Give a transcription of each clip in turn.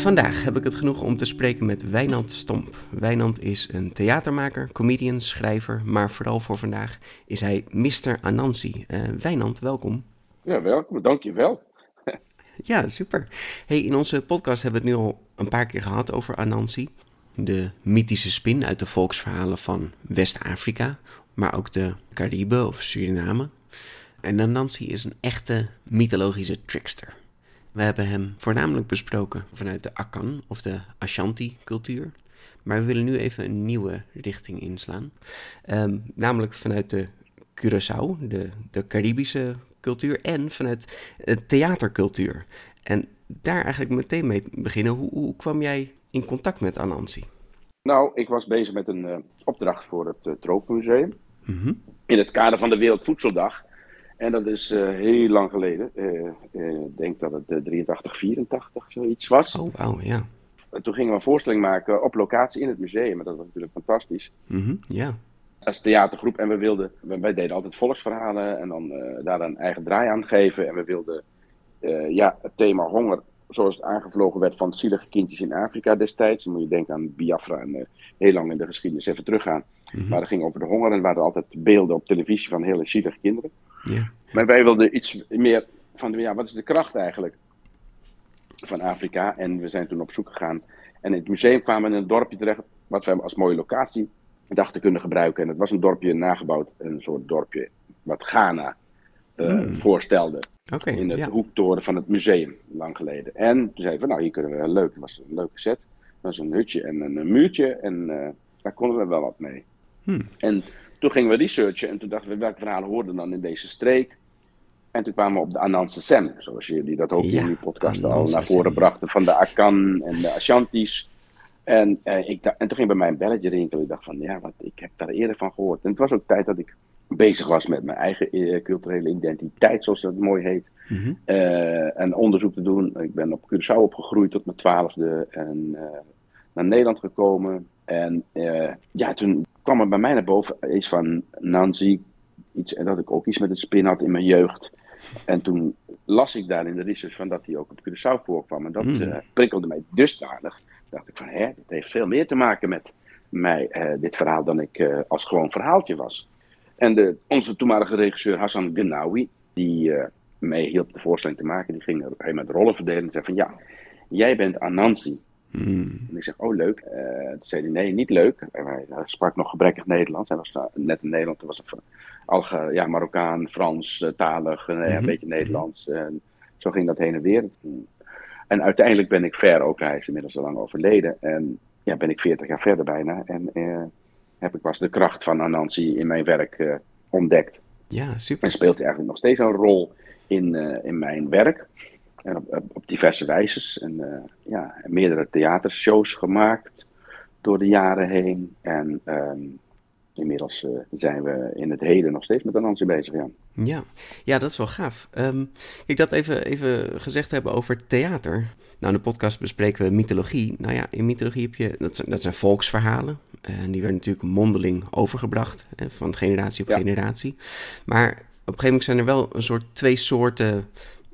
Vandaag heb ik het genoeg om te spreken met Wijnand Stomp. Wijnand is een theatermaker, comedian, schrijver, maar vooral voor vandaag is hij Mr. Anansi. Uh, Wijnand, welkom. Ja, welkom. Dankjewel. ja, super. Hey, in onze podcast hebben we het nu al een paar keer gehad over Anansi. De mythische spin uit de volksverhalen van West-Afrika, maar ook de Cariben of Suriname. En Anansi is een echte mythologische trickster. We hebben hem voornamelijk besproken vanuit de Akan of de Ashanti-cultuur. Maar we willen nu even een nieuwe richting inslaan. Ehm, namelijk vanuit de Curaçao, de, de Caribische cultuur en vanuit de theatercultuur. En daar eigenlijk meteen mee beginnen. Hoe, hoe kwam jij in contact met Anansi? Nou, ik was bezig met een uh, opdracht voor het uh, Tropenmuseum. Mm In het kader van de Wereldvoedseldag. En dat is uh, heel lang geleden. Ik denk dat het 83, 84 zoiets was. Oh, ja. En toen gingen we een voorstelling maken op locatie in het museum. En dat was natuurlijk fantastisch. Mm -hmm, ja als theatergroep. En we wilden, wij deden altijd volksverhalen en dan daar een eigen draai aan geven. En we wilden ja, het thema honger, zoals het aangevlogen werd van zielige kindjes in Afrika destijds. Dan moet je denken aan Biafra en uh, heel lang in de geschiedenis even teruggaan. Mm -hmm. Maar het ging over de honger en er waren altijd beelden op televisie van hele zielige kinderen. Yeah. Maar wij wilden iets meer van, ja, wat is de kracht eigenlijk van Afrika? En we zijn toen op zoek gegaan. En in het museum kwamen we in een dorpje terecht, wat we als mooie locatie dacht te kunnen gebruiken. En het was een dorpje nagebouwd, een soort dorpje wat Ghana uh, mm. voorstelde. Okay, in het ja. hoektoren van het museum, lang geleden. En toen zeiden we, nou hier kunnen we leuk, het was een leuke set. Het was een hutje en een, een muurtje en uh, daar konden we wel wat mee. Hmm. En toen gingen we researchen en toen dachten we, welke verhalen hoorden dan in deze streek? En toen kwamen we op de Ananse Sem, zoals jullie dat ook Ja, in die podcast al naar voren brachten, van de Akan en de Ashantis. En, eh, ik en toen ging bij mij een belletje rinkelen. Ik dacht van, ja, wat, ik heb daar eerder van gehoord. En het was ook tijd dat ik bezig was met mijn eigen eh, culturele identiteit, zoals dat mooi heet. Mhm. Eh, en onderzoek te doen. Ik ben op Curaçao opgegroeid tot mijn twaalfde en eh, naar Nederland gekomen. En eh, ja, toen kwam er bij mij naar boven iets van Nancy. Iets, en dat ik ook iets met het spin had in mijn jeugd. En toen las ik daar in de research van dat hij ook op Curaçao voorkwam. En dat Hmm. eh, prikkelde mij dusdanig. dacht ik van, hè, dat heeft veel meer te maken met mij, eh, dit verhaal, dan ik als gewoon verhaaltje was. En de, onze toenmalige regisseur Hassan Genawi, die mij hielp de voorstelling te maken, die ging er met rollen verdelen en zei van, ja, jij bent Anansi. Hmm. En ik zeg, oh leuk. Eh, toen zei hij, nee, niet leuk. En hij, hij sprak nog gebrekkig Nederlands. Hij was uh, net in Nederland. Hij was een Alge, ja, Marokkaan, Frans, uh, talig, uh, Mhm. een beetje Nederlands. En zo ging dat heen en weer. En uiteindelijk ben ik ver, ook hij is inmiddels al lang overleden. En ja, ben ik 40 jaar verder bijna. En eh, heb ik pas de kracht van Anansi in mijn werk eh, ontdekt. Ja, En super. speelt hij eigenlijk nog steeds een rol in, eh, in mijn werk. En op, diverse wijzes. En eh, ja, meerdere theatershows gemaakt door de jaren heen. En ehm, inmiddels eh, zijn we in het heden nog steeds met Anansi bezig. Ja. Ja. ja, dat is wel gaaf. Ehm, kijk, dat even, even gezegd hebben over theater. Nou, in de podcast bespreken we mythologie. Nou ja, in mythologie heb je, dat zijn, dat zijn volksverhalen. En die werden natuurlijk mondeling overgebracht, hè, van generatie op Ja. generatie. Maar op een gegeven moment zijn er wel een soort twee soorten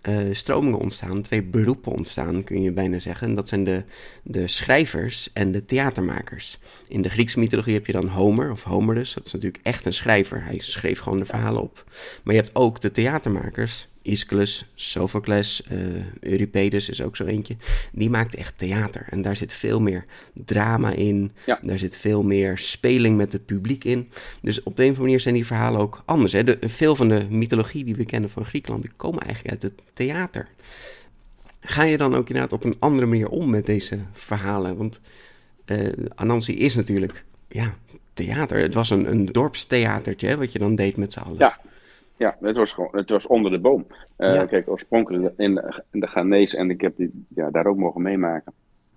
eh, stromingen ontstaan, twee beroepen ontstaan, kun je bijna zeggen. En dat zijn de, de schrijvers en de theatermakers. In de Griekse mythologie heb je dan Homer, of Homerus. Dat is natuurlijk echt een schrijver. Hij schreef gewoon de verhalen op. Maar je hebt ook de theatermakers. Aeschylus, Sophocles, eh Euripides is ook zo eentje. Die maakt echt theater. En daar zit veel meer drama in. Ja. Daar zit veel meer speling met het publiek in. Dus op de een of andere manier zijn die verhalen ook anders. Hè? De, veel van de mythologie die we kennen van Griekenland, die komen eigenlijk uit het theater. Ga je dan ook inderdaad op een andere manier om met deze verhalen? Want Uh, Anansi is natuurlijk, ja, theater. Het was een, een dorpstheatertje, wat je dan deed met z'n allen. Ja, ja, het was gewoon, het was onder de boom. Uh, Kijk, oorspronkelijk in de, in de Ghanese en ik heb die, ja, daar ook mogen meemaken.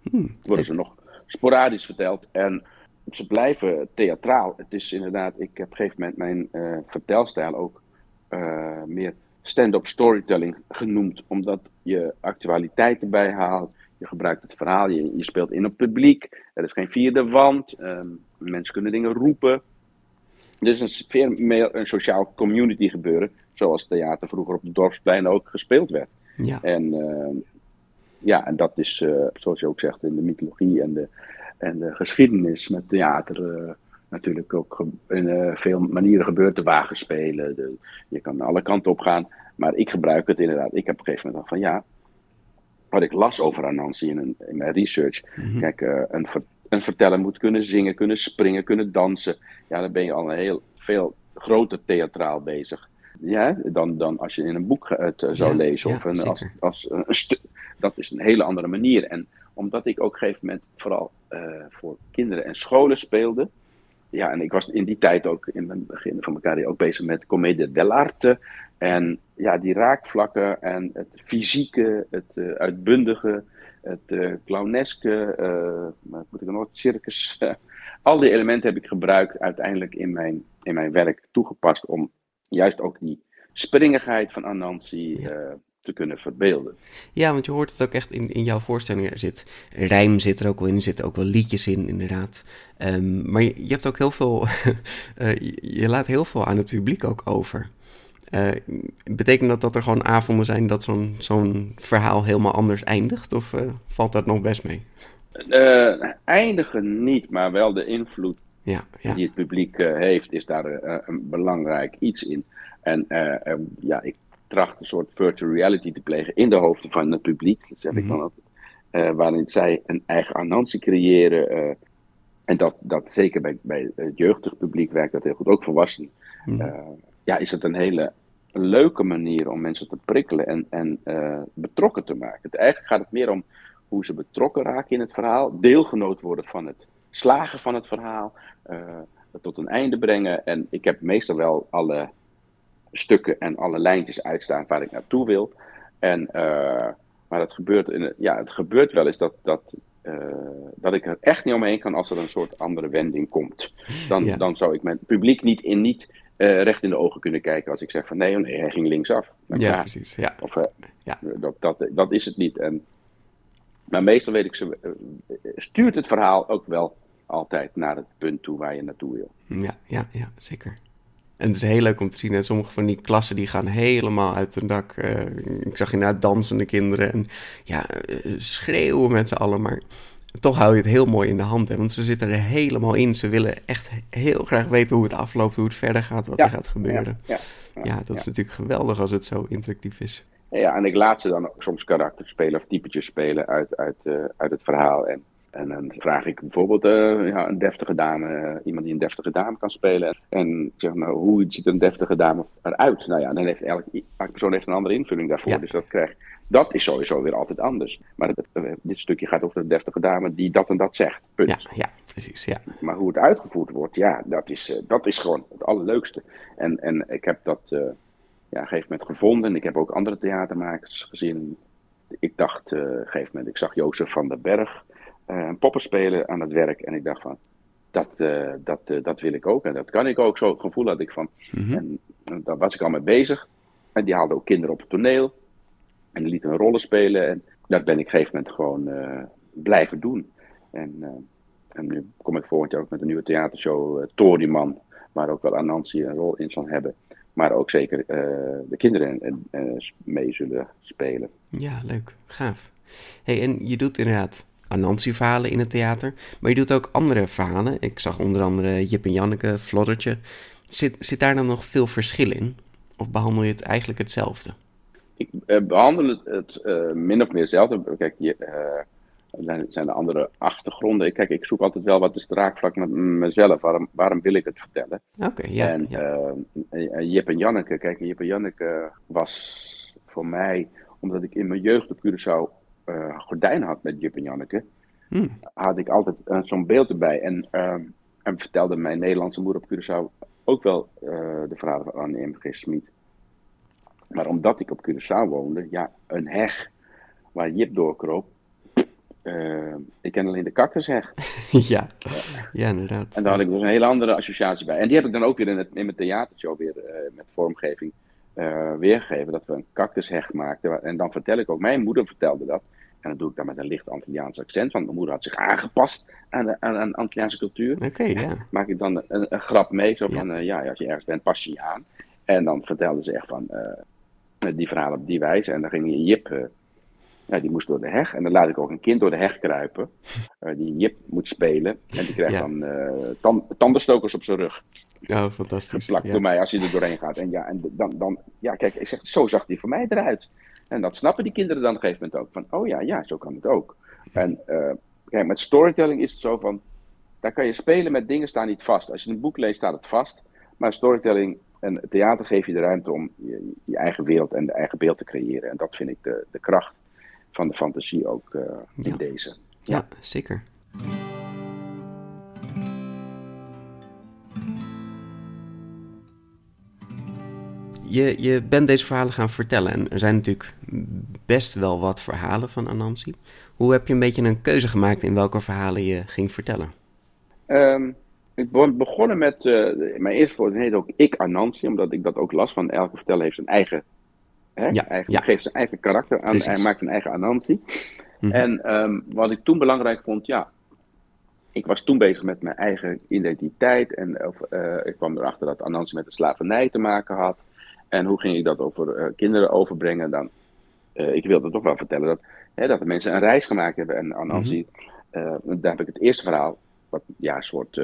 Hmm. Worden ze nog sporadisch verteld en ze blijven theatraal. Het is inderdaad, ik heb op een gegeven moment mijn uh, vertelstijl ook uh, meer stand-up storytelling genoemd, omdat je actualiteit erbij haalt. Je gebruikt het verhaal, je, je speelt in op publiek. Er is geen vierde wand. Um, mensen kunnen dingen roepen. Dus een veel meer een sociaal community gebeuren. Zoals theater vroeger op de dorpsplein ook gespeeld werd. Ja. En, uh, ja, en dat is, uh, zoals je ook zegt, in de mythologie en de, en de geschiedenis met theater uh, natuurlijk ook in veel manieren gebeurd. De wagen spelen, de, je kan alle kanten op gaan. Maar ik gebruik het inderdaad. Ik heb op een gegeven moment van ja, wat ik las over Anansi in, in mijn research. Mm-hmm. Kijk, een, een verteller moet kunnen zingen, kunnen springen, kunnen dansen. Ja, dan ben je al een heel veel groter theatraal bezig. Ja, dan, dan als je in een boek het uh, zou lezen. of een, als, als een stuk. Dat is een hele andere manier. En omdat ik ook op een gegeven moment vooral uh, voor kinderen en scholen speelde. Ja, en ik was in die tijd ook in het begin van mijn carrière ook bezig met comedie dell'arte. En ja, die raakvlakken en het fysieke, het uh, uitbundige, het uh, clowneske, uh, moet ik nog het circus. al die elementen heb ik gebruikt uiteindelijk in mijn, in mijn werk toegepast om juist ook die springigheid van Anansi ja. uh, te kunnen verbeelden. Ja, want je hoort het ook echt in, in jouw voorstelling. Er zit rijm zit er ook wel in, er zitten ook wel liedjes in, inderdaad. Um, maar je, je, hebt ook heel veel, je laat heel veel aan het publiek ook over. Uh, betekent dat dat er gewoon avonden zijn dat zo'n zo'n verhaal helemaal anders eindigt? Of uh, valt dat nog best mee? Uh, eindigen niet, maar wel de invloed ja, ja. die het publiek heeft, is daar een belangrijk iets in. En ja, ik tracht een soort virtual reality te plegen in de hoofden van het publiek, dat zeg ik mhm. dan altijd. waarin zij een eigen Anansi creëren. en dat, dat zeker bij, bij het jeugdig publiek werkt dat heel goed, ook volwassenen. Mm ja, is het een hele leuke manier om mensen te prikkelen en, en uh, betrokken te maken. Het, eigenlijk gaat het meer om hoe ze betrokken raken in het verhaal, deelgenoot worden van het slagen van het verhaal, uh, het tot een einde brengen. En ik heb meestal wel alle stukken en alle lijntjes uitstaan waar ik naartoe wil. En, uh, maar het gebeurt, in, ja, het gebeurt wel eens dat, dat, dat ik er echt niet omheen kan als er een soort andere wending komt. Dan, dan zou ik mijn publiek niet in niet uh, recht in de ogen kunnen kijken als ik zeg van nee, oh nee hij ging linksaf. Ja, ja, precies. Ja. Of, uh, ja. Dat, dat, dat is het niet. En, maar meestal weet ik, ze, uh, stuurt het verhaal ook wel altijd naar het punt toe waar je naartoe wil. Ja, ja, ja zeker. En het is heel leuk om te zien. En sommige van die klassen die gaan helemaal uit hun dak. ik zag inderdaad dansende kinderen. En ja, schreeuwen met z'n allen. Maar toch hou je het heel mooi in de hand. Hè? Want ze zitten er helemaal in. Ze willen echt heel graag weten hoe het afloopt, hoe het verder gaat, wat er gaat gebeuren. Ja, ja, ja dat is natuurlijk geweldig als het zo interactief is. Ja, en ik laat ze dan ook soms karakters spelen of typetjes spelen uit, uit, uh, uit het verhaal. En, en dan vraag ik bijvoorbeeld uh, ja, een deftige dame, uh, iemand die een deftige dame kan spelen. En ik zeg nou, hoe ziet een deftige dame eruit? Nou ja, dan heeft elke, elke persoon heeft een andere invulling daarvoor. Dus dat krijgt dat is sowieso weer altijd anders. Maar eh, dit stukje gaat over de deftige dame die dat en dat zegt. Punt. Ja, ja precies. Ja. Maar hoe het uitgevoerd wordt, ja, dat is, uh, dat is gewoon het allerleukste. En, en ik heb dat uh, ja, op een gegeven moment gevonden. Ik heb ook andere theatermakers gezien. Ik dacht, op een gegeven moment, ik zag Jozef van den Berg een poppen spelen aan het werk. En ik dacht van, dat, dat, dat wil ik ook. En dat kan ik ook. Zo gevoel had ik van. Mm -hmm. En daar was ik al mee bezig. En die haalde ook kinderen op het toneel. En die liet een rollen spelen. En dat ben ik op een gegeven moment gewoon uh, blijven doen. En, en, nu kom ik volgend jaar ook met een nieuwe theatershow, Toriman. Waar ook wel Anansi een rol in zal hebben. Maar ook zeker de kinderen mee zullen spelen. Ja, leuk. Gaaf. Hey, en je doet inderdaad Anansi-verhalen in het theater. Maar je doet ook andere verhalen. Ik zag onder andere Jip en Janneke, Floddertje. Zit, zit daar dan nog veel verschil in? Of behandel je het eigenlijk hetzelfde? ik uh, behandel het, het uh, min of meer hetzelfde. Kijk, je, uh, zijn, zijn er andere achtergronden. Kijk, ik zoek altijd wel wat is het raakvlak met mezelf. Waarom, waarom wil ik het vertellen? Oké, ja. En ja. Jip en Janneke, kijk, Jip en Janneke was voor mij, omdat ik in mijn jeugd op Curaçao gordijnen had met Jip en Janneke. Hmm. had ik altijd eh, zo'n beeld erbij. En, ehm, en vertelde mijn Nederlandse moeder op Curaçao ook wel eh, de verhalen van Anne M.G. Smit. Maar omdat ik op Curaçao woonde, ja, een heg waar Jip doorkroop. eh, ik ken alleen de kaktersheg. ja. ja, inderdaad. En daar had ik dus een hele andere associatie bij. En die heb ik dan ook weer in, het, in mijn theatershow weer eh, met vormgeving eh, weergegeven. Dat we een cactusheg maakten. En dan vertel ik ook, mijn moeder vertelde dat. En dat doe ik dan met een licht Antilliaans accent. Want mijn moeder had zich aangepast aan de, aan, aan Antilliaanse cultuur. Oké, ja. Maak ik dan een, een grap mee. Zo Ja. van, eh, ja, als je ergens bent, pas je je aan. En dan vertelde ze echt van eh, die verhalen op die wijze. En dan ging je Jip, eh, ja, die moest door de heg. En dan laat ik ook een kind door de heg kruipen. die Jip moet spelen. En die krijgt Ja. dan tan- tandenstokers op zijn rug. Oh, fantastisch. Geplakt Ja. door mij als hij er doorheen gaat. En ja, en dan, dan, ja, kijk, ik zeg, zo zag die voor mij eruit. En dat snappen die kinderen dan op een gegeven moment ook. Van, oh ja, ja, zo kan het ook. En eh, kijk, met storytelling is het zo van, daar kan je spelen met dingen staan niet vast. Als je een boek leest, staat het vast. Maar storytelling en theater geeft je de ruimte om je, je eigen wereld en de eigen beeld te creëren. En dat vind ik de, de kracht van de fantasie ook eh, in Ja. deze. Ja, zeker. Je, je bent deze verhalen gaan vertellen en er zijn natuurlijk best wel wat verhalen van Anansi. Hoe heb je een beetje een keuze gemaakt in welke verhalen je ging vertellen? Ehm, ik ben begonnen met, eh, mijn eerste voorbeeld heet ook Ik Anansi, omdat ik dat ook las van elke verteller heeft zijn eigen, hè, Ja, eigen ja. geeft zijn eigen karakter aan, hij maakt zijn eigen Anansi. Mhm. En ehm, wat ik toen belangrijk vond, ja, ik was toen bezig met mijn eigen identiteit en of, eh, ik kwam erachter dat Anansi met de slavernij te maken had. En hoe ging ik dat over eh, kinderen overbrengen? Dan, eh, ik wilde toch wel vertellen dat, hè, dat de mensen een reis gemaakt hebben. En Anansi, eh, daar heb ik het eerste verhaal, wat ja, een soort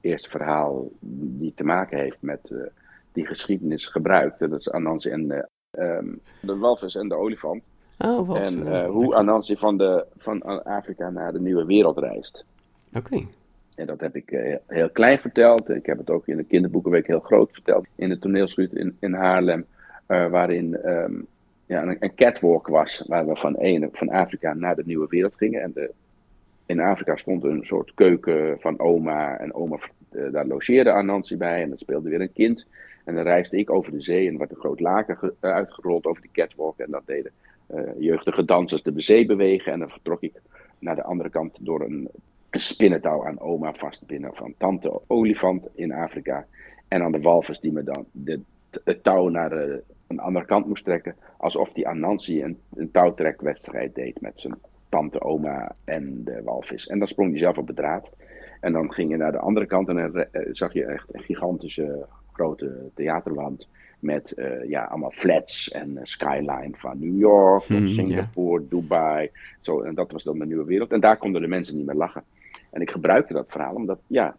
eerste verhaal die te maken heeft met die geschiedenis gebruikt. Dat is Anansi en eh, ehm, de walvis en de olifant. Oh? En hoe Anansi van, de, van Afrika naar de nieuwe wereld reist. Oké, En dat heb ik eh, heel klein verteld. Ik heb het ook in de kinderboekenweek heel groot verteld. In de toneelschuur in, in Haarlem. eh, waarin ehm, ja, een, catwalk was. Waar we van, van Afrika naar de nieuwe wereld gingen. En de, in Afrika stond een soort keuken van oma. En oma, eh, daar logeerde Anansi bij. En dat speelde weer een kind. En dan reisde ik over de zee. En er werd een groot laken ge- uitgerold over die catwalk. En dat deden jeugdige dansers de zee bewegen. En dan vertrok ik naar de andere kant door een, een spinnentouw aan oma vastbinden van tante olifant in Afrika. En aan de walvis die me dan de, het touw naar eh, een andere kant moest trekken. Alsof die Anansi een, een touwtrekwedstrijd deed met zijn tante, oma en de walvis. En dan sprong hij zelf op de draad. En dan ging je naar de andere kant en dan eh, zag je echt een gigantische grote theaterwand. Met eh, ja, allemaal flats en skyline van New York, Hmm. Singapore, Dubai. Zo, en dat was dan de nieuwe wereld. En daar konden de mensen niet meer lachen. En ik gebruikte dat verhaal omdat ja,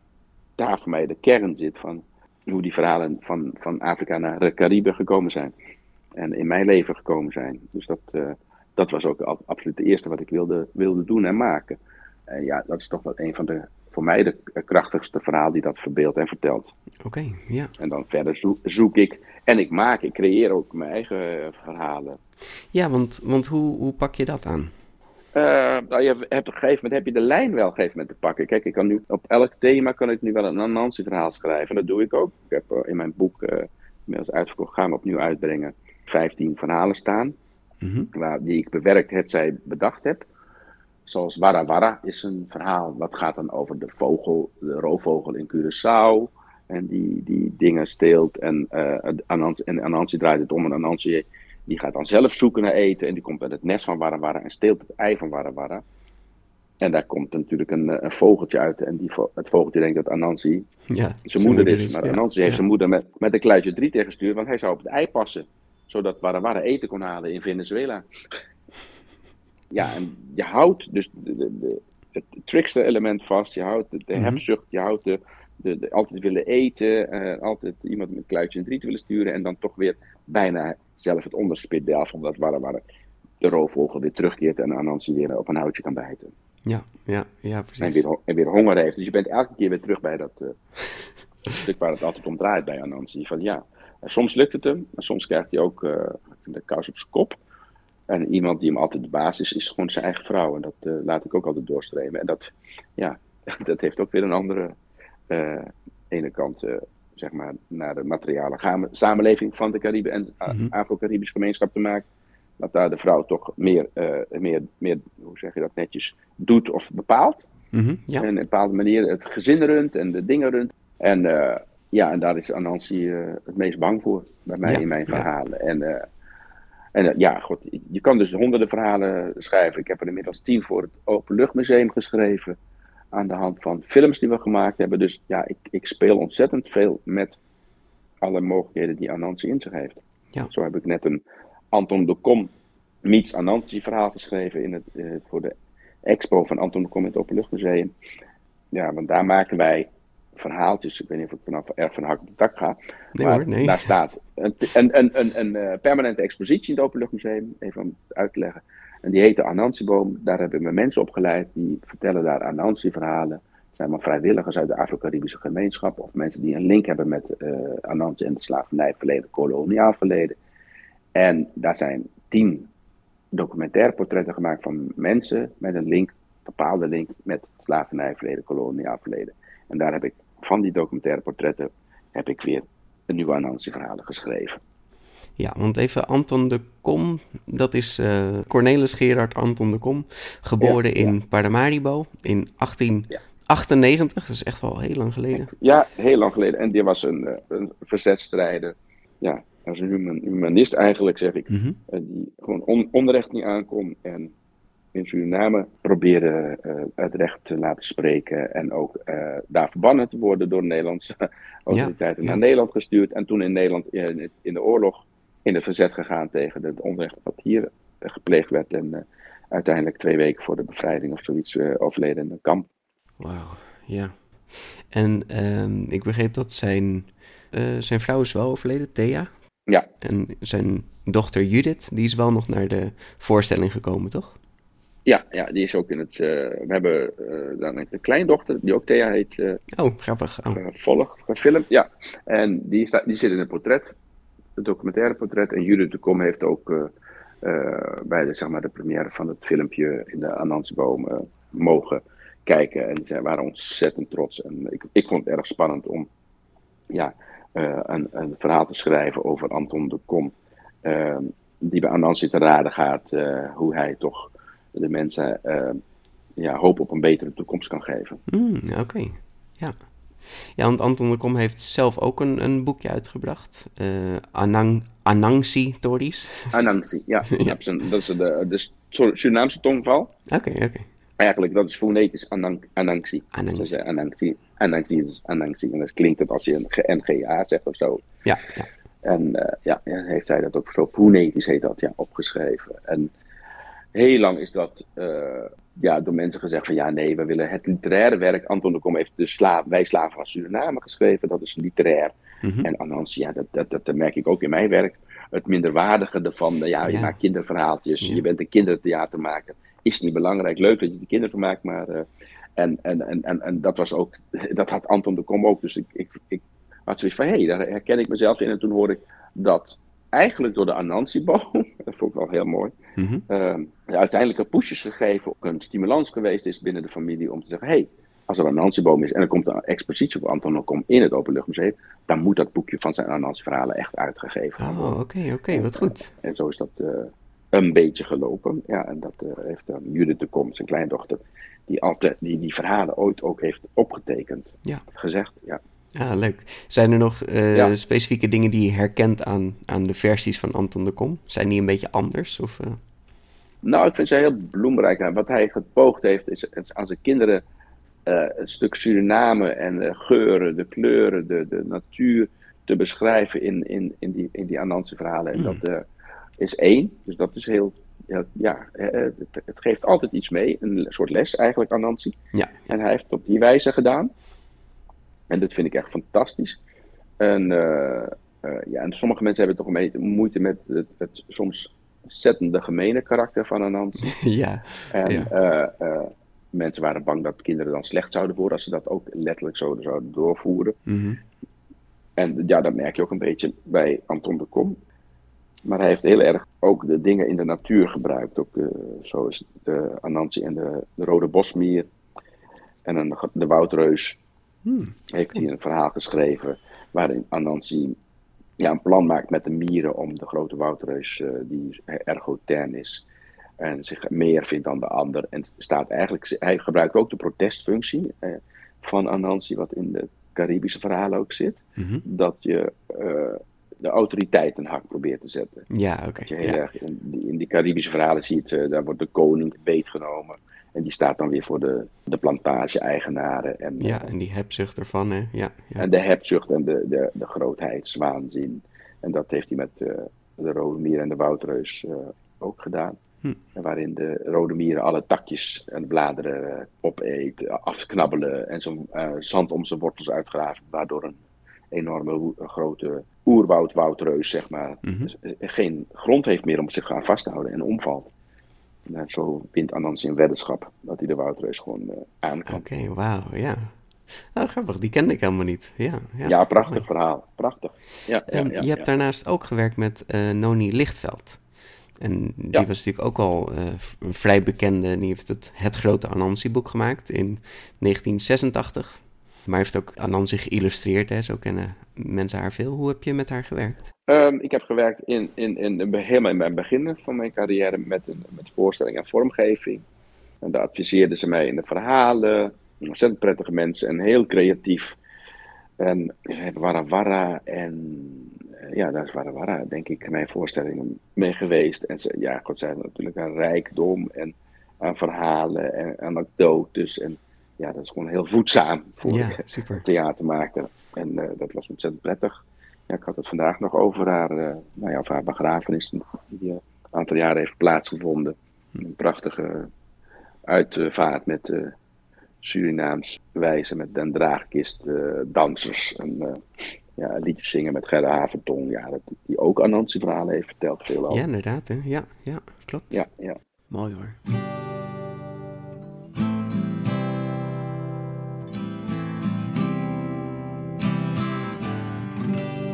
daar voor mij de kern zit van hoe die verhalen van, van Afrika naar de Cariben gekomen zijn. En in mijn leven gekomen zijn. Dus dat, eh, dat was ook absoluut het eerste wat ik wilde, wilde doen en maken. En ja, dat is toch wel een van de, voor mij de krachtigste verhaal die dat verbeeldt en vertelt. oké, ja. En dan verder zoek, zoek ik en ik maak, ik creëer ook mijn eigen eh, verhalen. Ja, want, want hoe, hoe pak je dat aan? Eh, nou, je hebt, op een gegeven moment heb je de lijn wel op een gegeven moment te pakken. Kijk, ik kan nu op elk thema kan ik nu wel een Anansi-verhaal schrijven. En dat doe ik ook. Ik heb eh, in mijn boek, eh inmiddels uitverkocht, gaan we opnieuw uitbrengen, 15 verhalen staan. Mhm. Waar, die ik bewerkt heb, zij bedacht heb. Zoals Wara Wara is een verhaal. Dat gaat dan over de vogel, de roofvogel in Curaçao. En die, die dingen steelt. En, Anansi, en Anansi draait het om. En Anansi die gaat dan zelf zoeken naar eten. En die komt bij het nest van Wara Wara en steelt het ei van Wara Wara. En daar komt natuurlijk een, eh, een vogeltje uit. En die, het vogeltje denkt dat Anansi Ja, zijn moeder is. Maar ja. Anansi heeft zijn moeder met, met een kluitje drie tegengestuurd. Want hij zou op het ei passen. Zodat Wara Wara eten kon halen in Venezuela. Ja, en je houdt dus de, de, de- het trickster element vast. Je houdt de, de Mhm. hebzucht. Je houdt de, de, de altijd willen eten. eh, altijd iemand met een kluitje en drie te willen sturen. En dan toch weer bijna zelf het onderspit delft. Omdat Wara Wara de roofvogel weer terugkeert. En Anansi weer op een houtje kan bijten. Ja, ja, ja, En precies. weer, en weer honger heeft. Dus je bent elke keer weer terug bij dat eh, stuk waar het altijd om draait bij Anansi. Van ja, soms lukt het hem, maar soms krijgt hij ook eh, de kous op zijn kop. En iemand die hem altijd de baas is, is gewoon zijn eigen vrouw. En dat laat ik ook altijd doorstremen. En dat, ja, dat heeft ook weer een andere uh, ene kant, uh, zeg maar, naar de materiale samenleving van de Cariben en de Afro-Caribische gemeenschap te maken. Dat daar de vrouw toch meer, meer, meer, hoe zeg je dat netjes, doet of bepaalt. Mm ja. En op een bepaalde manier het gezin runt en de dingen runt. En ja, en daar is Anansi het meest bang voor, bij mij in mijn verhalen. En en uh, ja, god, je kan dus honderden verhalen schrijven. Ik heb er inmiddels tien voor het Openluchtmuseum geschreven. Aan de hand van films die we gemaakt hebben. Dus ja, ik, ik speel ontzettend veel met alle mogelijkheden die Anansi in zich heeft. Ja. Zo heb ik net een Anton de Kom meets Anansi verhaal geschreven in het, uh, voor de expo van Anton de Kom in het Openluchtmuseum. Ja, want daar maken wij verhaaltjes. Ik weet niet of ik vanaf erg van hak op de dak ga. Nee, maar hoor, nee. daar staat een, een, een, een, uh, permanente expositie in het Openluchtmuseum. Even om het uit te leggen. En die heet de Anansi-boom. Daar hebben we mensen opgeleid. Die vertellen daar Anansi-verhalen. Het zijn maar vrijwilligers uit de Afro-Caribische gemeenschap. Of mensen die een link hebben met uh, Anansi en het slavernijverleden, koloniaal verleden. En daar zijn tien documentaire portretten gemaakt van mensen met een link, bepaalde link met slavernijverleden, koloniaal verleden. En daar heb ik van die documentaire portretten heb ik weer een nieuwe Anansi-verhalen geschreven. Ja, want even Anton de Kom, dat is uh, Cornelis Gerard Anton de Kom, geboren Ja, ja. in Paramaribo in 1898. Dat is echt wel heel lang geleden. Ja, heel lang geleden. En die was een, eh, een verzetstrijder. Ja, als een human, humanist eigenlijk, zeg ik. Mhm. eh, die gewoon on, onrecht niet aankon. En in Suriname probeerde eh, het recht te laten spreken. En ook eh, daar verbannen te worden door de Nederlandse autoriteiten ja. naar Nederland gestuurd. En toen in Nederland in de oorlog in het verzet gegaan tegen het onrecht wat hier gepleegd werd. En eh, uiteindelijk twee weken voor de bevrijding of zoiets eh, overleden in een kamp. Wauw, ja. En ehm, ik begreep dat zijn, eh, zijn vrouw is wel overleden, Thea. Ja, En zijn dochter Judith, die is wel nog naar de voorstelling gekomen, toch? ja, ja, die is ook in het. we hebben eh, dan een kleindochter, die ook Thea heet, Oh, grappig. Oh. gevolgd, gefilmd. Ja, en die, staat, die zit in het portret, het documentaire portret. En Judith de Kom heeft ook eh, eh, bij de, zeg maar, de première van het filmpje in de Anansiboom eh, mogen kijken. En zij waren ontzettend trots. En ik, ik vond het erg spannend om ja, een, een verhaal te schrijven over Anton de Kom. die bij Anansi te raden gaat hoe hij toch de mensen ja, hoop op een betere toekomst kan geven. Hmm, Oké, ja. Ja, want Anton de Kom heeft zelf ook een, een boekje uitgebracht. eh Anang, Anangsi Tories. Anangsi, ja. Ja. Dat is, de, de Surinaamse tongval. Oké, oké. Eigenlijk, dat is fonetisch Anang, Anangsi. Anangsi. Dus, eh, Anangsi. Anangsi is Anangsi. En dat klinkt het als je een NGA zegt of zo. Ja, ja. En ja, ja, heeft hij dat ook zo fonetisch heet dat, ja, opgeschreven. En heel lang is dat eh, ja, door mensen gezegd van ja, nee, we willen het literaire werk. Anton de Kom heeft de sla Wij Slaven van Suriname geschreven, dat is literair. Mhm. En Anansi, ja, dat, dat, dat merk ik ook in mijn werk. Het minderwaardige ervan, nou ja, je Ja. maakt kinderverhaaltjes, Ja. je bent een kindertheatermaker. Is niet belangrijk, leuk dat je de kinderen maakt, maar... eh, en, en, en, en, en dat was ook, dat had Anton de Kom ook. Dus ik, ik, ik had zoiets van, hé, hey, daar herken ik mezelf in. En toen hoorde ik dat eigenlijk door de Anansi-boom, dat vond ik wel heel mooi, Mhm. uh, uiteindelijk pushes gegeven, ook een stimulans geweest is binnen de familie om te zeggen, hé, hey, als er een Anansi-boom is en er komt een expositie voor Anton Kom in het Openluchtmuseum, dan moet dat boekje van zijn Anansi-verhalen echt uitgegeven gaan worden. Oh, oké, oké, wat goed. En zo is dat eh, een beetje gelopen. Ja, en dat eh, heeft dan Judith de Kom, zijn kleindochter, die, altijd, die die verhalen ooit ook heeft opgetekend, Ja. gezegd. Ja. Ja, leuk. Zijn er nog eh, Ja. specifieke dingen die je herkent aan, aan de versies van Anton de Kom? Zijn die een beetje anders? Of, eh? Nou, ik vind ze heel bloemrijk. En Wat hij gepoogd heeft, is, is aan zijn kinderen eh, een stuk Suriname en de geuren, de kleuren, de, de natuur te beschrijven in, in, in die, in die Anansi verhalen. En Mm. dat is één. Dus dat is heel. Ja, het, geeft altijd iets mee. Een soort les eigenlijk, Anansi. Ja, En hij heeft het op die wijze gedaan. En dat vind ik echt fantastisch. En, eh, eh, ja, en sommige mensen hebben toch een beetje moeite met het, het soms ontzettende gemene karakter van Anansi. ja. En Ja. eh, mensen waren bang dat kinderen dan slecht zouden worden als ze dat ook letterlijk zo zouden doorvoeren. Mhm. En ja, dat merk je ook een beetje bij Anton de Kom. Maar hij heeft heel erg ook de dingen in de natuur gebruikt. Ook, uh, zoals de Anansi en de, de Rode Bosmier. En een, de Woudreus. Hmm. Heeft hij een verhaal geschreven waarin Anansi ja, een plan maakt met de mieren om de grote woudreus, uh, die ergotern is, en zich meer vindt dan de ander. En staat eigenlijk, hij gebruikt ook de protestfunctie uh, van Anansi, wat in de Caribische verhalen ook zit. Mm -hmm. Dat je uh, de autoriteit een hak probeert te zetten. Ja, oké. Okay, ja. erg in, die, in die Caribische verhalen ziet, daar wordt de koning beetgenomen. En die staat dan weer voor de, de plantage-eigenaren. En, ja, en die hebzucht ervan, hè? Ja, ja. En de hebzucht en de, de, de grootheidswaanzin. En dat heeft hij met uh, de rode mier en de woudreus uh, ook gedaan. Hm. Waarin de rode mieren alle takjes en bladeren uh, opeet, afknabbelen en zo'n zand om zijn wortels uitgraven. Waardoor een enorme grote oerwoudwoudreus, zeg maar, mm -hmm. geen grond heeft meer om zich aan vast te houden en omvalt. Nou, zo wint Anansi een weddenschap dat hij de woudreus gewoon uh, aan kan. Oké, okay, wauw, ja. Nou, grappig, die kende ik helemaal niet. Ja, ja. ja prachtig oh. verhaal, prachtig. Ja, en ja, je hebt daarnaast ook gewerkt met uh, Noni Lichtveld. En die was natuurlijk ook al uh, een vrij bekende, die heeft het, het grote Anansi-boek gemaakt in 1986. Maar heeft ook Anansi geïllustreerd, hè? zo kennen mensen haar veel. Hoe heb je met haar gewerkt? Um, ik heb gewerkt in, in, in, helemaal in mijn begin van mijn carrière met, met voorstelling en vormgeving. En daar adviseerden ze mij in de verhalen. Ontzettend prettige mensen en heel creatief. En Warawara en ja, daar is Warawara denk ik mijn voorstellingen mee geweest. En ze, ja, god, zij natuurlijk een rijkdom en aan verhalen en anekdotes. En ja, dat is gewoon heel voedzaam voor ja, super. theatermaker. En uh, dat was ontzettend prettig. Ja, ik had het vandaag nog over haar, uh, nou ja, haar begrafenis, die een aantal jaren heeft plaatsgevonden. Een prachtige uitvaart met uh, Surinaams wijze, met den draagkist, dansers en ja, liedjes zingen met Gerda Haventong. Ja, dat, die ook Anansi verhalen heeft verteld veel over. Ja, inderdaad. Hè? Ja, ja, klopt. Ja, ja. Mooi hoor.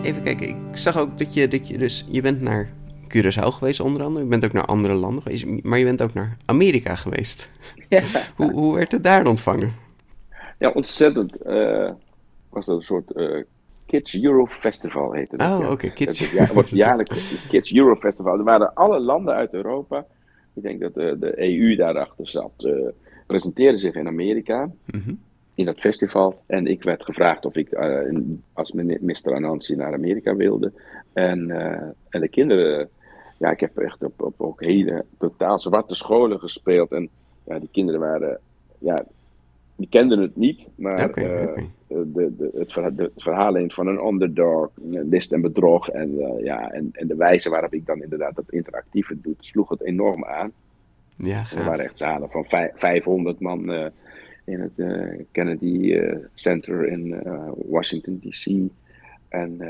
Even kijken, ik zag ook dat je, dat je dus, je bent naar Curaçao geweest onder andere, je bent ook naar andere landen geweest, maar je bent ook naar Amerika geweest. Ja. hoe, hoe werd het daar ontvangen? Ja, ontzettend. Uh, was dat een soort uh, Kids Euro Festival heette dat. Oh, ja. oké, okay. Kids Het ja, wordt jaarlijks Kids Euro Festival. Er waren alle landen uit Europa, ik denk dat de, de EU daarachter zat, uh, presenteerden zich in Amerika. Mm -hmm in dat festival. En ik werd gevraagd of ik uh, als Mr. Anansi naar Amerika wilde. En, uh, en de kinderen, ja, ik heb echt op, op ook hele totaal zwarte scholen gespeeld. En ja, die kinderen waren, ja, die kenden het niet. Maar okay, okay. de, de, het, verhaal, de, het verhaal in van een underdog, list en bedrog. En, ja, en, en de wijze waarop ik dan inderdaad dat interactieve doe, sloeg het enorm aan. Ja, er waren echt zalen van 500 man in het uh, Kennedy uh, Center in uh, Washington DC. En,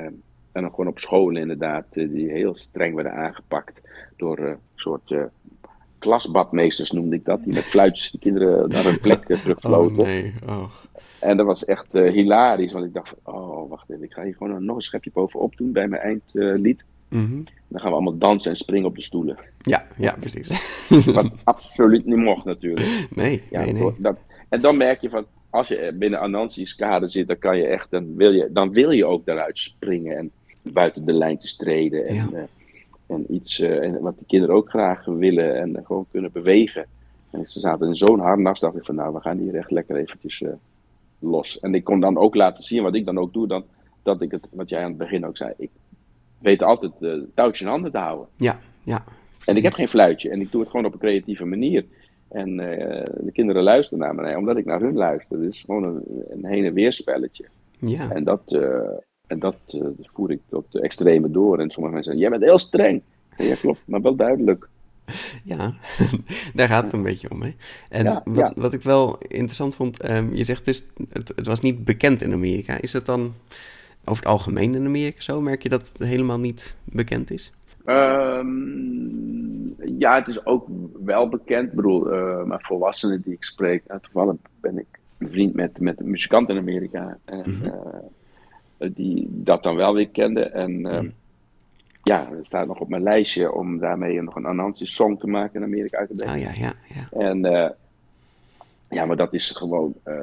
en dan gewoon op scholen inderdaad, die heel streng werden aangepakt door een soort klasbadmeesters noemde ik dat, die met fluitjes de kinderen naar hun plek terugvloten. Oh, nee. oh. En dat was echt hilarisch, want ik dacht van, oh wacht even, ik ga hier gewoon nog een schepje bovenop doen bij mijn eindlied. Mm -hmm. Dan gaan we allemaal dansen en springen op de stoelen. Ja, ja, precies. Wat absoluut niet mocht natuurlijk. Nee, ja, nee, nee. Dat, en dan merk je van, als je binnen Anansi's kade zit, dan kan je echt, dan wil je, dan wil je ook daaruit springen en buiten de lijntjes treden. En, Ja. uh, en iets uh, en wat die kinderen ook graag willen en gewoon kunnen bewegen. En ze zaten in zo'n harnas, dacht ik van nou, we gaan hier echt lekker eventjes los. En ik kon dan ook laten zien, wat ik dan ook doe, dan, dat ik het, wat jij aan het begin ook zei, ik weet altijd touwtjes in handen te houden. Ja, ja. En ik heb geen fluitje en ik doe het gewoon op een creatieve manier. En uh, de kinderen luisteren naar mij, omdat ik naar hun luister. Het is gewoon een, een heen en weer spelletje. Ja. En dat, uh, en dat uh, voer ik tot de extreme door. En sommige mensen zeggen, jij bent heel streng. Ja, klopt, maar wel duidelijk. Ja, daar gaat het een beetje om. Hè? En Ja, wat, ja. wat ik wel interessant vond, um, je zegt dus, het, het was niet bekend in Amerika. Is het dan over het algemeen in Amerika zo? Merk je dat het helemaal niet bekend is? Um, ja, het is ook wel bekend. Ik bedoel, uh, mijn volwassenen die ik spreek, uh, toevallig ben ik vriend met, met een muzikant in Amerika. En, Mhm. uh, die dat dan wel weer kende. En Mhm. ja, het staat nog op mijn lijstje om daarmee nog een Anansi-song te maken in Amerika uit te brengen. Oh ja, ja, ja. En eh, ja, maar dat is gewoon. eh,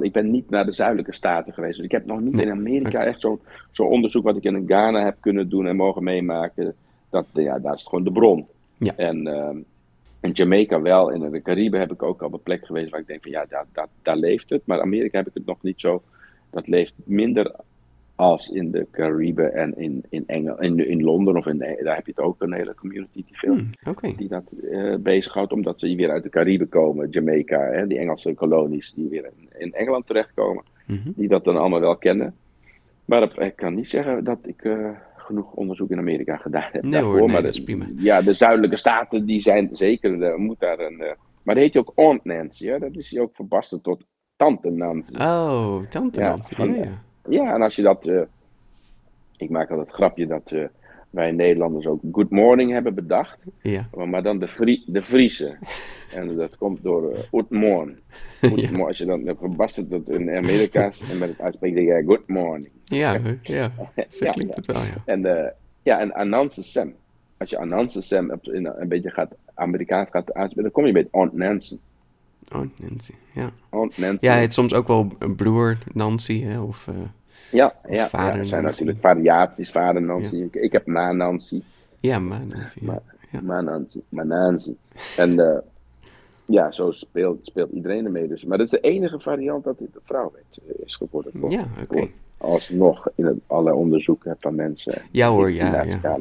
ik ben niet naar de zuidelijke staten geweest. Dus ik heb nog niet Nee, in Amerika echt zo'n zo'n onderzoek wat ik in Ghana heb kunnen doen en mogen meemaken. Dat, ja, daar is het gewoon de bron. Ja. En ehm, in Jamaica wel. En in de Cariben heb ik ook al een plek geweest waar ik denk van ja, daar, daar, daar leeft het. Maar Amerika heb ik het nog niet zo. Dat leeft minder als in de Cariben en in, in, Engel, in, in Londen of in, daar heb je het ook een hele community die veel Hm, Oké. die dat eh bezighoudt, omdat ze weer uit de Cariben komen, Jamaica, hè, die Engelse kolonies die weer in, in Engeland terechtkomen, Mhm. die dat dan allemaal wel kennen. Maar dat, ik kan niet zeggen dat ik eh, genoeg onderzoek in Amerika gedaan heb. Nee daarvoor, hoor, nee, maar dat de- is prima. Ja, de zuidelijke staten, die zijn zeker, er moet daar een... eh, maar dat heet je ook Aunt Nancy, hè? dat is je ook verbasterd tot Tante Nancy. Oh, tante Ja, Nancy. van- Ja, ja. Ja, en als je dat. eh, ik maak altijd het grapje dat wij Nederlanders ook Good Morning hebben bedacht. Ja. Maar, dan de, Frie, de Friese. En dat komt door uh, Good Morning. Good Ja. morning. Als je dan uh, verbastert dat in Amerika's en met het uitspreken denk je Good Morning. Ja, ja. Zo Ja, klinkt het wel, ja. En, eh, ja, en Ananse Sam. Als je Ananse Sam in, een beetje gaat, Amerikaans gaat uitspreken, dan kom je bij Aunt Nancy. Oh, Nancy. Ja. Aunt Nancy. Ja, het is soms ook wel een broer Nancy, hè, of... eh, ja, ja, vader ja, er zijn Nancy. natuurlijk variaties. Vader Nancy. Ik, ik heb na Nancy. ja, maar Nancy. Ja. Maar- Ja. Mananzi. Mananzi. En eh, ja, zo speelt, speelt iedereen ermee. Dus. Maar dat is de enige variant dat dit een vrouw eh, is geworden. voor- Ja, oké. Alsnog in het, alle onderzoeken van mensen. Ja hoor, die ja, ja.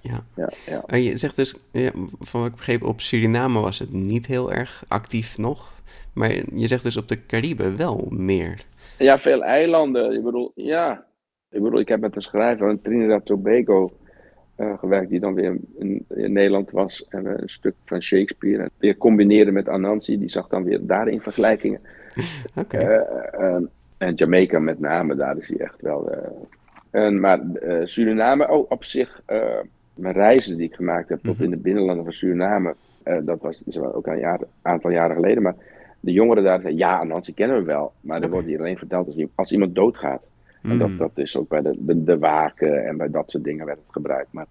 Ja. Ja, ja. En je zegt dus, ja, van wat ik begreep, op Suriname was het niet heel erg actief nog. Maar je zegt dus op de Cariben wel meer. Ja, veel eilanden. Ik bedoel, ja. Ik bedoel, ik heb met een schrijver in Trinidad Tobago eh, gewerkt, die dan weer in, in Nederland was. En we een stuk van Shakespeare. En weer combineerde met Anansi. Die zag dan weer daarin vergelijkingen. Oké. Eh, eh, en Jamaica met name, daar is hij echt wel. eh, en, maar eh, Suriname, ook op zich, eh, mijn reizen die ik gemaakt heb tot Mhm. in de binnenlanden van Suriname, eh, dat was is ook een jaar, aantal jaren geleden. Maar de jongeren daar zeiden, ja, Nancy kennen we wel. Maar er Oké. wordt hier alleen verteld als, iemand doodgaat. En Mm. dat, dat is ook bij de, de, de waken en bij dat soort dingen werd het gebruikt. Maar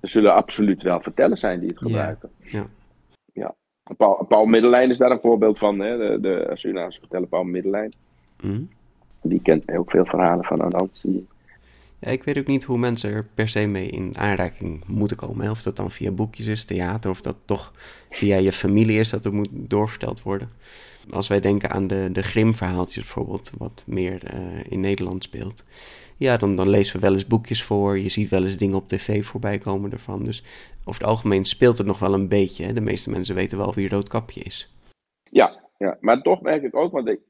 er zullen absoluut wel vertellers zijn die het gebruiken. Ja. ja. Paul, Paul Middelijn is daar een voorbeeld van. Hè? De, de Surinaamse verteller Paul Middelijn. Mhm. Die kent ook veel verhalen van Anansi. Ja, ik weet ook niet hoe mensen er per se mee in aanraking moeten komen. Of dat dan via boekjes is, theater, of dat toch via je familie is dat het moet doorverteld worden. Als wij denken aan de, de Grimm-verhaaltjes bijvoorbeeld, wat meer eh, in Nederland speelt. Ja, dan, dan lezen we wel eens boekjes voor. Je ziet wel eens dingen op tv voorbij komen ervan. Dus over het algemeen speelt het nog wel een beetje. Hè. De meeste mensen weten wel wie Roodkapje is. Ja, ja, maar toch merk ik ook, want ik,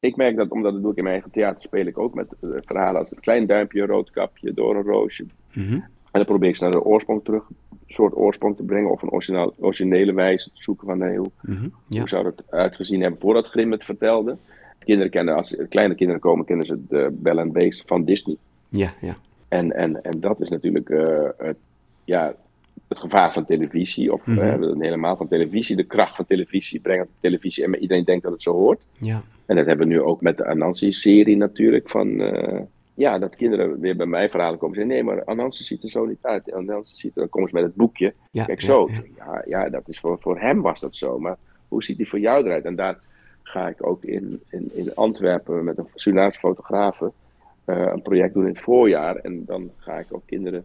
ik merk dat, omdat dat doe ik in mijn eigen theater, speel ik ook met eh, verhalen als het klein duimpje, rood kapje, door een roosje. Mhm. En dan probeer ik ze naar de oorsprong terug, een soort oorsprong te brengen, of een origineel, originele wijze te zoeken van nee, hoe, Mhm. Ja. hoe zou het uitgezien hebben voordat Grimm het vertelde. Kinderen kennen, als kleine kinderen komen, kennen ze de Bell and Beast van Disney. ja, ja. En, en, en dat is natuurlijk eh, het, ja, het gevaar van televisie, of Mhm. eh, helemaal van televisie, de kracht van televisie, brengen televisie en iedereen denkt dat het zo hoort. ja. En dat hebben we nu ook met de Anansi-serie natuurlijk. Van, eh, ja, dat kinderen weer bij mij verhalen komen en zeggen: nee, maar Anansi ziet er zo niet uit. Anansi ziet er, dan komen ze met het boekje. ja Kijk, zo. ja. Ja, ja, dat is voor, voor hem was dat zo. Maar hoe ziet die voor jou eruit? En daar ga ik ook in, in, in Antwerpen met een Surinaamse fotografe eh, een project doen in het voorjaar. En dan ga ik ook kinderen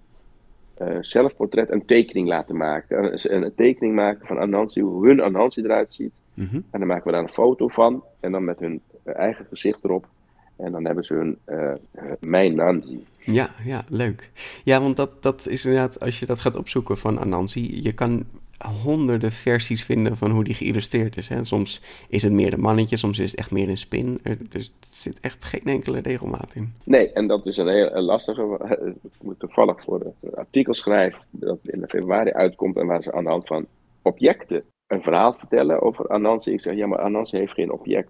eh, zelfportret en tekening laten maken. Een, een tekening maken van Anansi, hoe hun Anansi eruit ziet. Mhm. En dan maken we daar een foto van. En dan met hun eh, eigen gezicht erop. En dan hebben ze hun eh, Mijn Nancy. Ja, ja, leuk. Ja, want dat, dat is inderdaad, als je dat gaat opzoeken van Anansi, je kan honderden versies vinden van hoe die geïllustreerd is. Hè. Soms is het meer een mannetje, soms is het echt meer een spin. Er, dus er zit echt geen enkele regelmaat in. Nee, en dat is een heel lastige. eh, Ik moet toevallig voor een artikel schrijven dat in februari uitkomt. En waar ze aan de hand van objecten een verhaal vertellen over Anansi. Ik zeg ja, maar Anansi heeft geen object.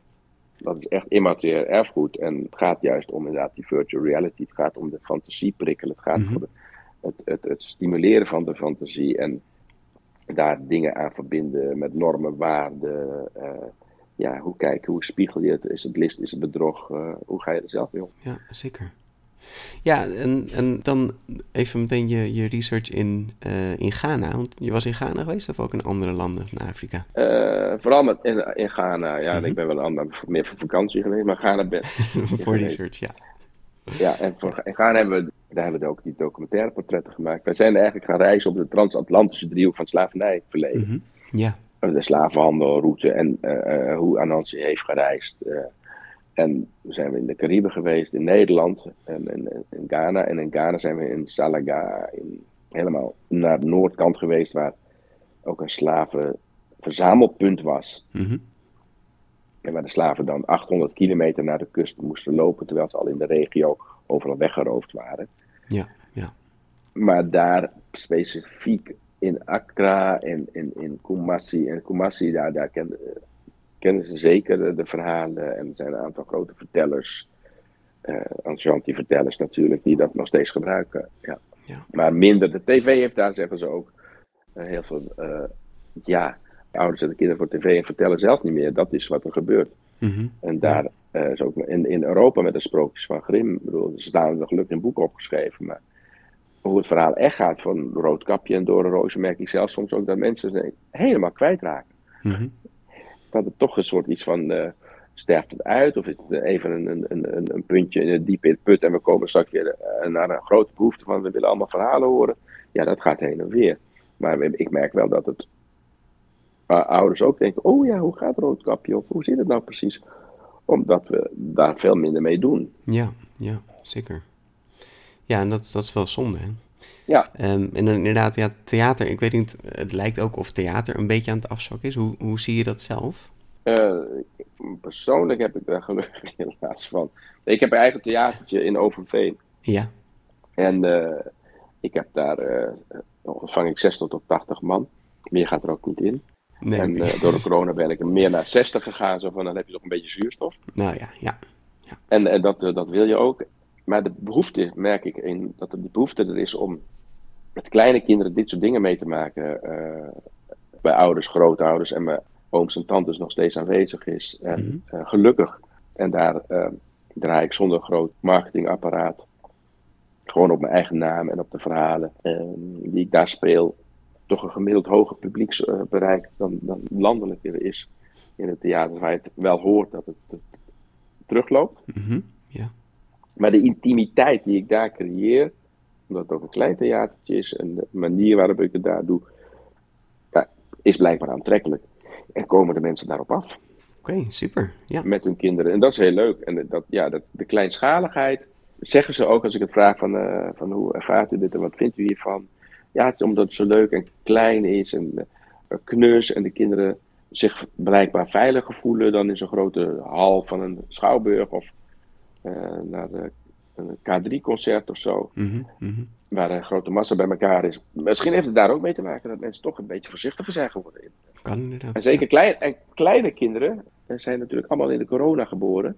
Dat is echt immaterieel erfgoed. En het gaat juist om inderdaad die virtual reality. Het gaat om de fantasie prikkelen. Het gaat Mhm. om het, het, het stimuleren van de fantasie. En daar dingen aan verbinden met normen, waarden. eh, ja, hoe kijken, hoe spiegel je het? Is het list, is het bedrog? eh, hoe ga je er zelf mee om? Ja, zeker. Ja, en, en dan even meteen je, je research in, uh, in Ghana. Want je was in Ghana geweest of ook in andere landen in Afrika? Uh, vooral met, in, in Ghana, ja. Mm -hmm. Ik ben wel aan, meer voor vakantie geweest, maar Ghana ben Voor research, ja. Ja, en voor, in Ghana hebben we, daar hebben we ook die documentaire portretten gemaakt. Wij zijn eigenlijk gaan reizen op de transatlantische driehoek van slavernijverleden. Mm -hmm. Ja. De slavenhandelroute en uh, hoe Anansi heeft gereisd. En zijn we in de Cariben geweest, in Nederland en in, in, Ghana. En in Ghana zijn we in Salaga, in, helemaal naar de noordkant geweest, waar ook een slavenverzamelpunt was. Mm -hmm. En waar de slaven dan 800 kilometer naar de kust moesten lopen, terwijl ze al in de regio overal weggeroofd waren. Ja, ja. Maar daar specifiek in Accra en in, in Kumasi, en Kumasi, daar, daar kenden kennen ze zeker de, de, verhalen. En er zijn een aantal grote vertellers, uh, Anjanti-vertellers natuurlijk, die dat nog steeds gebruiken. Ja. Ja. Maar minder. De tv heeft daar, zeggen ze ook, uh, heel veel. Uh, ja, ouders zetten kinderen voor tv en vertellen zelf niet meer. Dat is wat er gebeurt. Mm -hmm. En daar is ook in, in Europa met de sprookjes van Grimm. Ik bedoel, er staan nog gelukkig in boeken opgeschreven. Maar hoe het verhaal echt gaat van Roodkapje en Dore Roosje, merk ik zelf soms ook dat mensen helemaal kwijtraken. Mm -hmm dat het toch een soort iets van uh, sterft het uit, of is het even een, een, een, een puntje diep in het put en we komen straks weer uh, naar een grote behoefte van we willen allemaal verhalen horen. Ja, dat gaat heen en weer. Maar ik merk wel dat het uh, ouders ook denken, oh ja, hoe gaat Roodkapje of hoe zit het nou precies? Omdat we daar veel minder mee doen. Ja, ja, zeker. Ja, en dat, dat is wel zonde, hè? Ja. Um, en dan inderdaad, ja, theater, ik weet niet, het lijkt ook of theater een beetje aan het afzwakken is. Hoe, hoe zie je dat zelf? Uh, persoonlijk heb ik daar gelukkig helaas van. Ik heb een eigen theatertje in Overveen. Ja. En uh, ik heb daar, uh, ontvang ik 60 tot 80 man. Meer gaat er ook niet in. Nee, en door de corona ben ik er meer naar 60 gegaan. Zo van, dan heb je toch een beetje zuurstof. Nou ja, ja. ja. En, en dat, dat wil je ook. Maar de behoefte, merk ik, in, dat er de behoefte er is om met kleine kinderen dit soort dingen mee te maken. Uh, bij ouders, grootouders en mijn ooms en tantes nog steeds aanwezig is. En mm -hmm. uh, gelukkig. En daar uh, draai ik zonder groot marketingapparaat. Gewoon op mijn eigen naam en op de verhalen die ik daar speel. Toch een gemiddeld hoger publieksbereik dan, dan landelijk er is in het theater. Waar je het wel hoort dat het, het terugloopt. Mm -hmm. Maar de intimiteit die ik daar creëer, omdat het ook een klein theatertje is en de manier waarop ik het daar doe, ja, is blijkbaar aantrekkelijk. En komen de mensen daarop af. Oké, okay, super. Ja. Met hun kinderen. En dat is heel leuk. En dat, ja, dat, de kleinschaligheid, zeggen ze ook als ik het vraag van, uh, van hoe ervaart u dit en wat vindt u hiervan? Ja, het, omdat het zo leuk en klein is en uh, knus en de kinderen zich blijkbaar veiliger voelen dan in zo'n grote hal van een schouwburg of naar de, een K3-concert of zo. Mm -hmm, mm -hmm. Waar een grote massa bij elkaar is. Misschien heeft het daar ook mee te maken dat mensen toch een beetje voorzichtiger zijn geworden. Kan inderdaad. En zeker ja. klein, en kleine kinderen zijn natuurlijk allemaal in de corona geboren.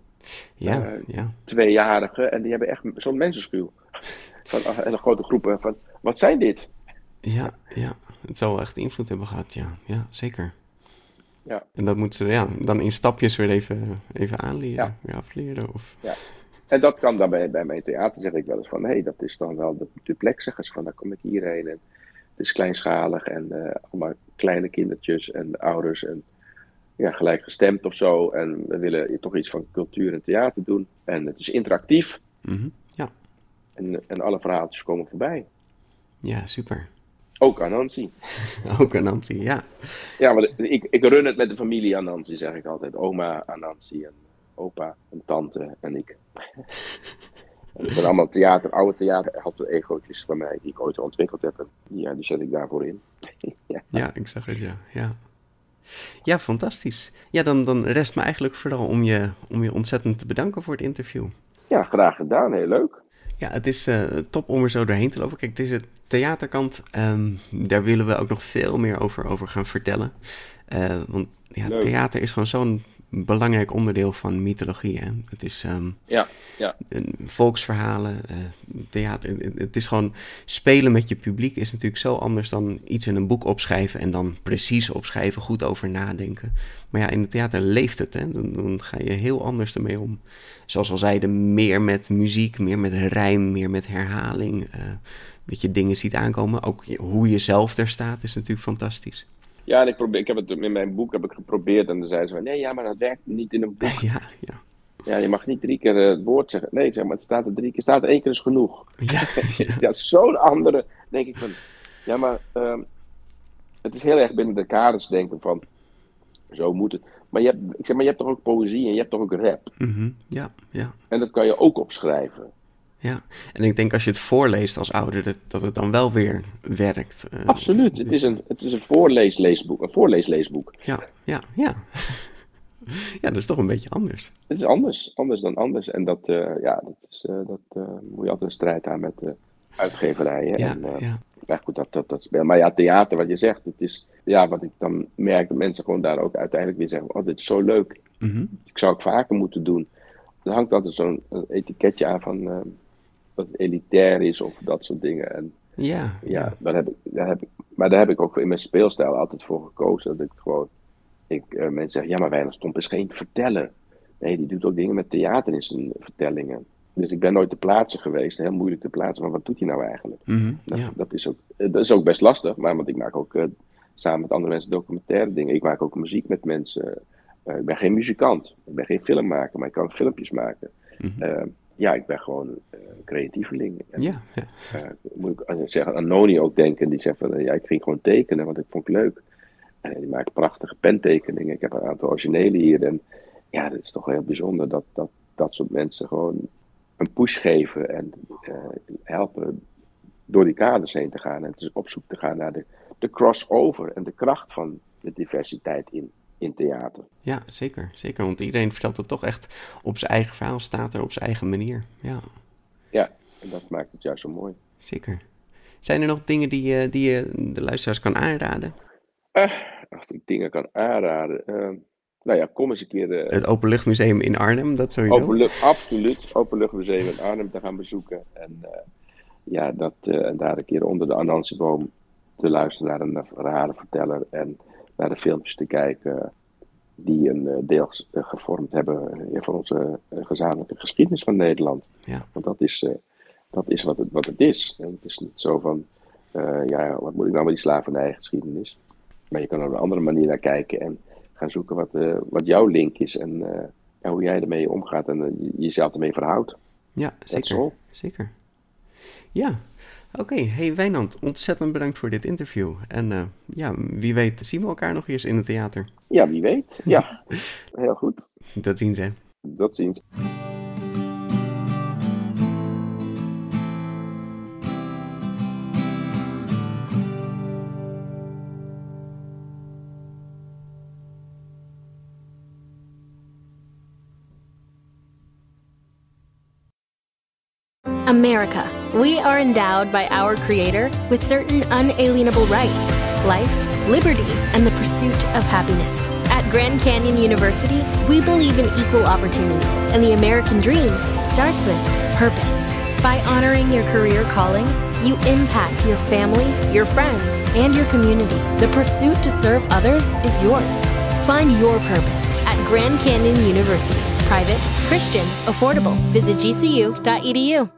Ja, uh, ja. Tweejarigen. En die hebben echt zo'n mensenschuw. Van hele grote groepen. Van, wat zijn dit? Ja, ja. Het zal echt invloed hebben gehad, ja. Ja, zeker. Ja. En dat moeten ze ja, dan in stapjes weer even, even aanleren. Ja. ja afleren. Of... Ja. En dat kan dan bij, bij mijn theater, zeg ik wel eens van, hé, hey, dat is dan wel de, de plek, zeggen ze van, daar kom ik hierheen. En het is kleinschalig en uh, allemaal kleine kindertjes en ouders en ja, gelijkgestemd of zo. En we willen toch iets van cultuur en theater doen. En het is interactief. Mm -hmm. Ja. En, en alle verhaaltjes komen voorbij. Ja, super. Ook Anansi. Ook Anansi, ja. Ja, maar ik, ik run het met de familie Anansi, zeg ik altijd. Oma Anansi en opa en tante en ik. Het zijn allemaal theater, oude theater, altijd egootjes van mij die ik ooit ontwikkeld heb. En ja, die zet ik daarvoor in. ja. ja, ik zag het, ja. Ja, ja fantastisch. Ja, dan, dan rest me eigenlijk vooral om je, om je ontzettend te bedanken voor het interview. Ja, graag gedaan. Heel leuk. Ja, het is uh, top om er zo doorheen te lopen. Kijk, deze theaterkant, um, daar willen we ook nog veel meer over, over gaan vertellen. Uh, want ja, theater is gewoon zo'n belangrijk onderdeel van mythologie. Hè? Het is ehm, Ja, ja. volksverhalen, eh, theater. Het- is gewoon spelen met je publiek is natuurlijk zo anders dan iets in een boek opschrijven en dan precies opschrijven, goed over nadenken. Maar ja, in het theater leeft het. Hè? Dan, dan ga je heel anders ermee om. Zoals al zeiden, meer met muziek, meer met rijm, meer met herhaling. eh, dat je dingen ziet aankomen. Ook hoe je zelf er staat is natuurlijk fantastisch. Ja, en ik, probeer, ik heb het in mijn boek heb ik geprobeerd en dan zeiden ze van, nee, ja, maar dat werkt niet in een boek. Ja, ja. Ja, je mag niet drie keer eh, het woord zeggen. Nee, zeg maar, het staat er drie keer, staat er één keer is genoeg. Ja, ja. Ja, zo'n andere, denk ik van, ja, maar ehm, het is heel erg binnen de kaders denken van, zo moet het. Maar je hebt, ik zeg maar, je hebt toch ook poëzie en je hebt toch ook rap. Mhm, ja, ja. En dat kan je ook opschrijven. Ja, en ik denk als je het voorleest als ouder, dat, dat het dan wel weer werkt. Eh, Absoluut, het dus- is een, het is een voorleesleesboek, een voorleesleesboek. Ja, ja, ja. ja, dat is toch een beetje anders. Het is anders, anders dan anders. En dat, eh, ja, dat, is, eh, dat moet je altijd een strijd aan met de uitgeverijen. Ja, en, ja. ja, goed, dat, dat, dat Maar ja, theater, wat je zegt, het is, ja, wat ik dan merk, dat mensen gewoon daar ook uiteindelijk weer zeggen, oh, dit is zo leuk, Mhm. ik zou het vaker moeten doen. Er hangt altijd zo'n etiketje aan van dat het elitair is of dat soort dingen. En Ja, ja, daar heb ik, daar heb ik, maar daar heb ik ook in mijn speelstijl altijd voor gekozen. Dat ik gewoon, ik, eh, mensen zeggen, ja, maar Wijnand Stomp is geen verteller. Nee, die doet ook dingen met theater in zijn vertellingen. Dus ik ben nooit te plaatsen geweest, heel moeilijk te plaatsen, van wat doet hij nou eigenlijk? Mhm, Dat, ja. dat, is ook, eh, dat is ook best lastig, maar want ik maak ook eh, samen met andere mensen documentaire dingen. Ik maak ook muziek met mensen. Ik ben geen muzikant, ik ben geen filmmaker, maar ik kan filmpjes maken. Mhm. Ja, ik ben gewoon creatieveling. En, Ja, ja. eh, moet ik als ik zeg, aan Noni ook denken, die zegt van eh, ja, ik ging gewoon tekenen, want ik vond het leuk. En die maakt prachtige pentekeningen. Ik heb een aantal originele hier. En ja, dat is toch heel bijzonder dat dat, dat soort mensen gewoon een push geven en eh, helpen door die kaders heen te gaan en dus op zoek te gaan naar de, de crossover en de kracht van de diversiteit in, in theater. ja, zeker, zeker. Want iedereen vertelt het toch echt op zijn eigen verhaal, staat er op zijn eigen manier. Ja, Ja, en dat maakt het juist zo mooi. zeker. Zijn er nog dingen die, je- die je de luisteraars kan aanraden? Eh, als ik dingen kan aanraden. eh, nou ja, kom eens een keer eh, Het Openluchtmuseum in Arnhem, dat sowieso. Openlucht, absoluut. Openluchtmuseum in Arnhem te gaan bezoeken. En eh, ja, dat, eh, daar een keer onder de Anansieboom te luisteren naar een verhalenverteller. En naar de filmpjes te kijken die een eh, deel eh, gevormd hebben eh, van onze gezamenlijke geschiedenis van Nederland. Ja. Want dat is, dat is wat, het, wat het is. En het is niet zo van, ja, wat moet ik nou met die slavernijgeschiedenis? Maar je kan er op een andere manier naar kijken en gaan zoeken wat, wat jouw link is en ja, hoe jij ermee omgaat en je- jezelf ermee verhoudt. Ja, zeker. Zeker. Ja, oké. Hey Wijnand, ontzettend bedankt voor dit interview. En eh, ja, wie weet zien we elkaar nog eens in het theater. Ja, wie weet. Ja, heel goed. Dat zien ze. Tot ziens. America. We are endowed by our Creator with certain unalienable rights life, liberty, and the pursuit of happiness. At Grand Canyon University, we believe in equal opportunity, and the American dream starts with purpose. By honoring your career calling, you impact your family, your friends, and your community. The pursuit to serve others is yours. Find your purpose at Grand Canyon University. Private, Christian, affordable. Visit gcu.edu.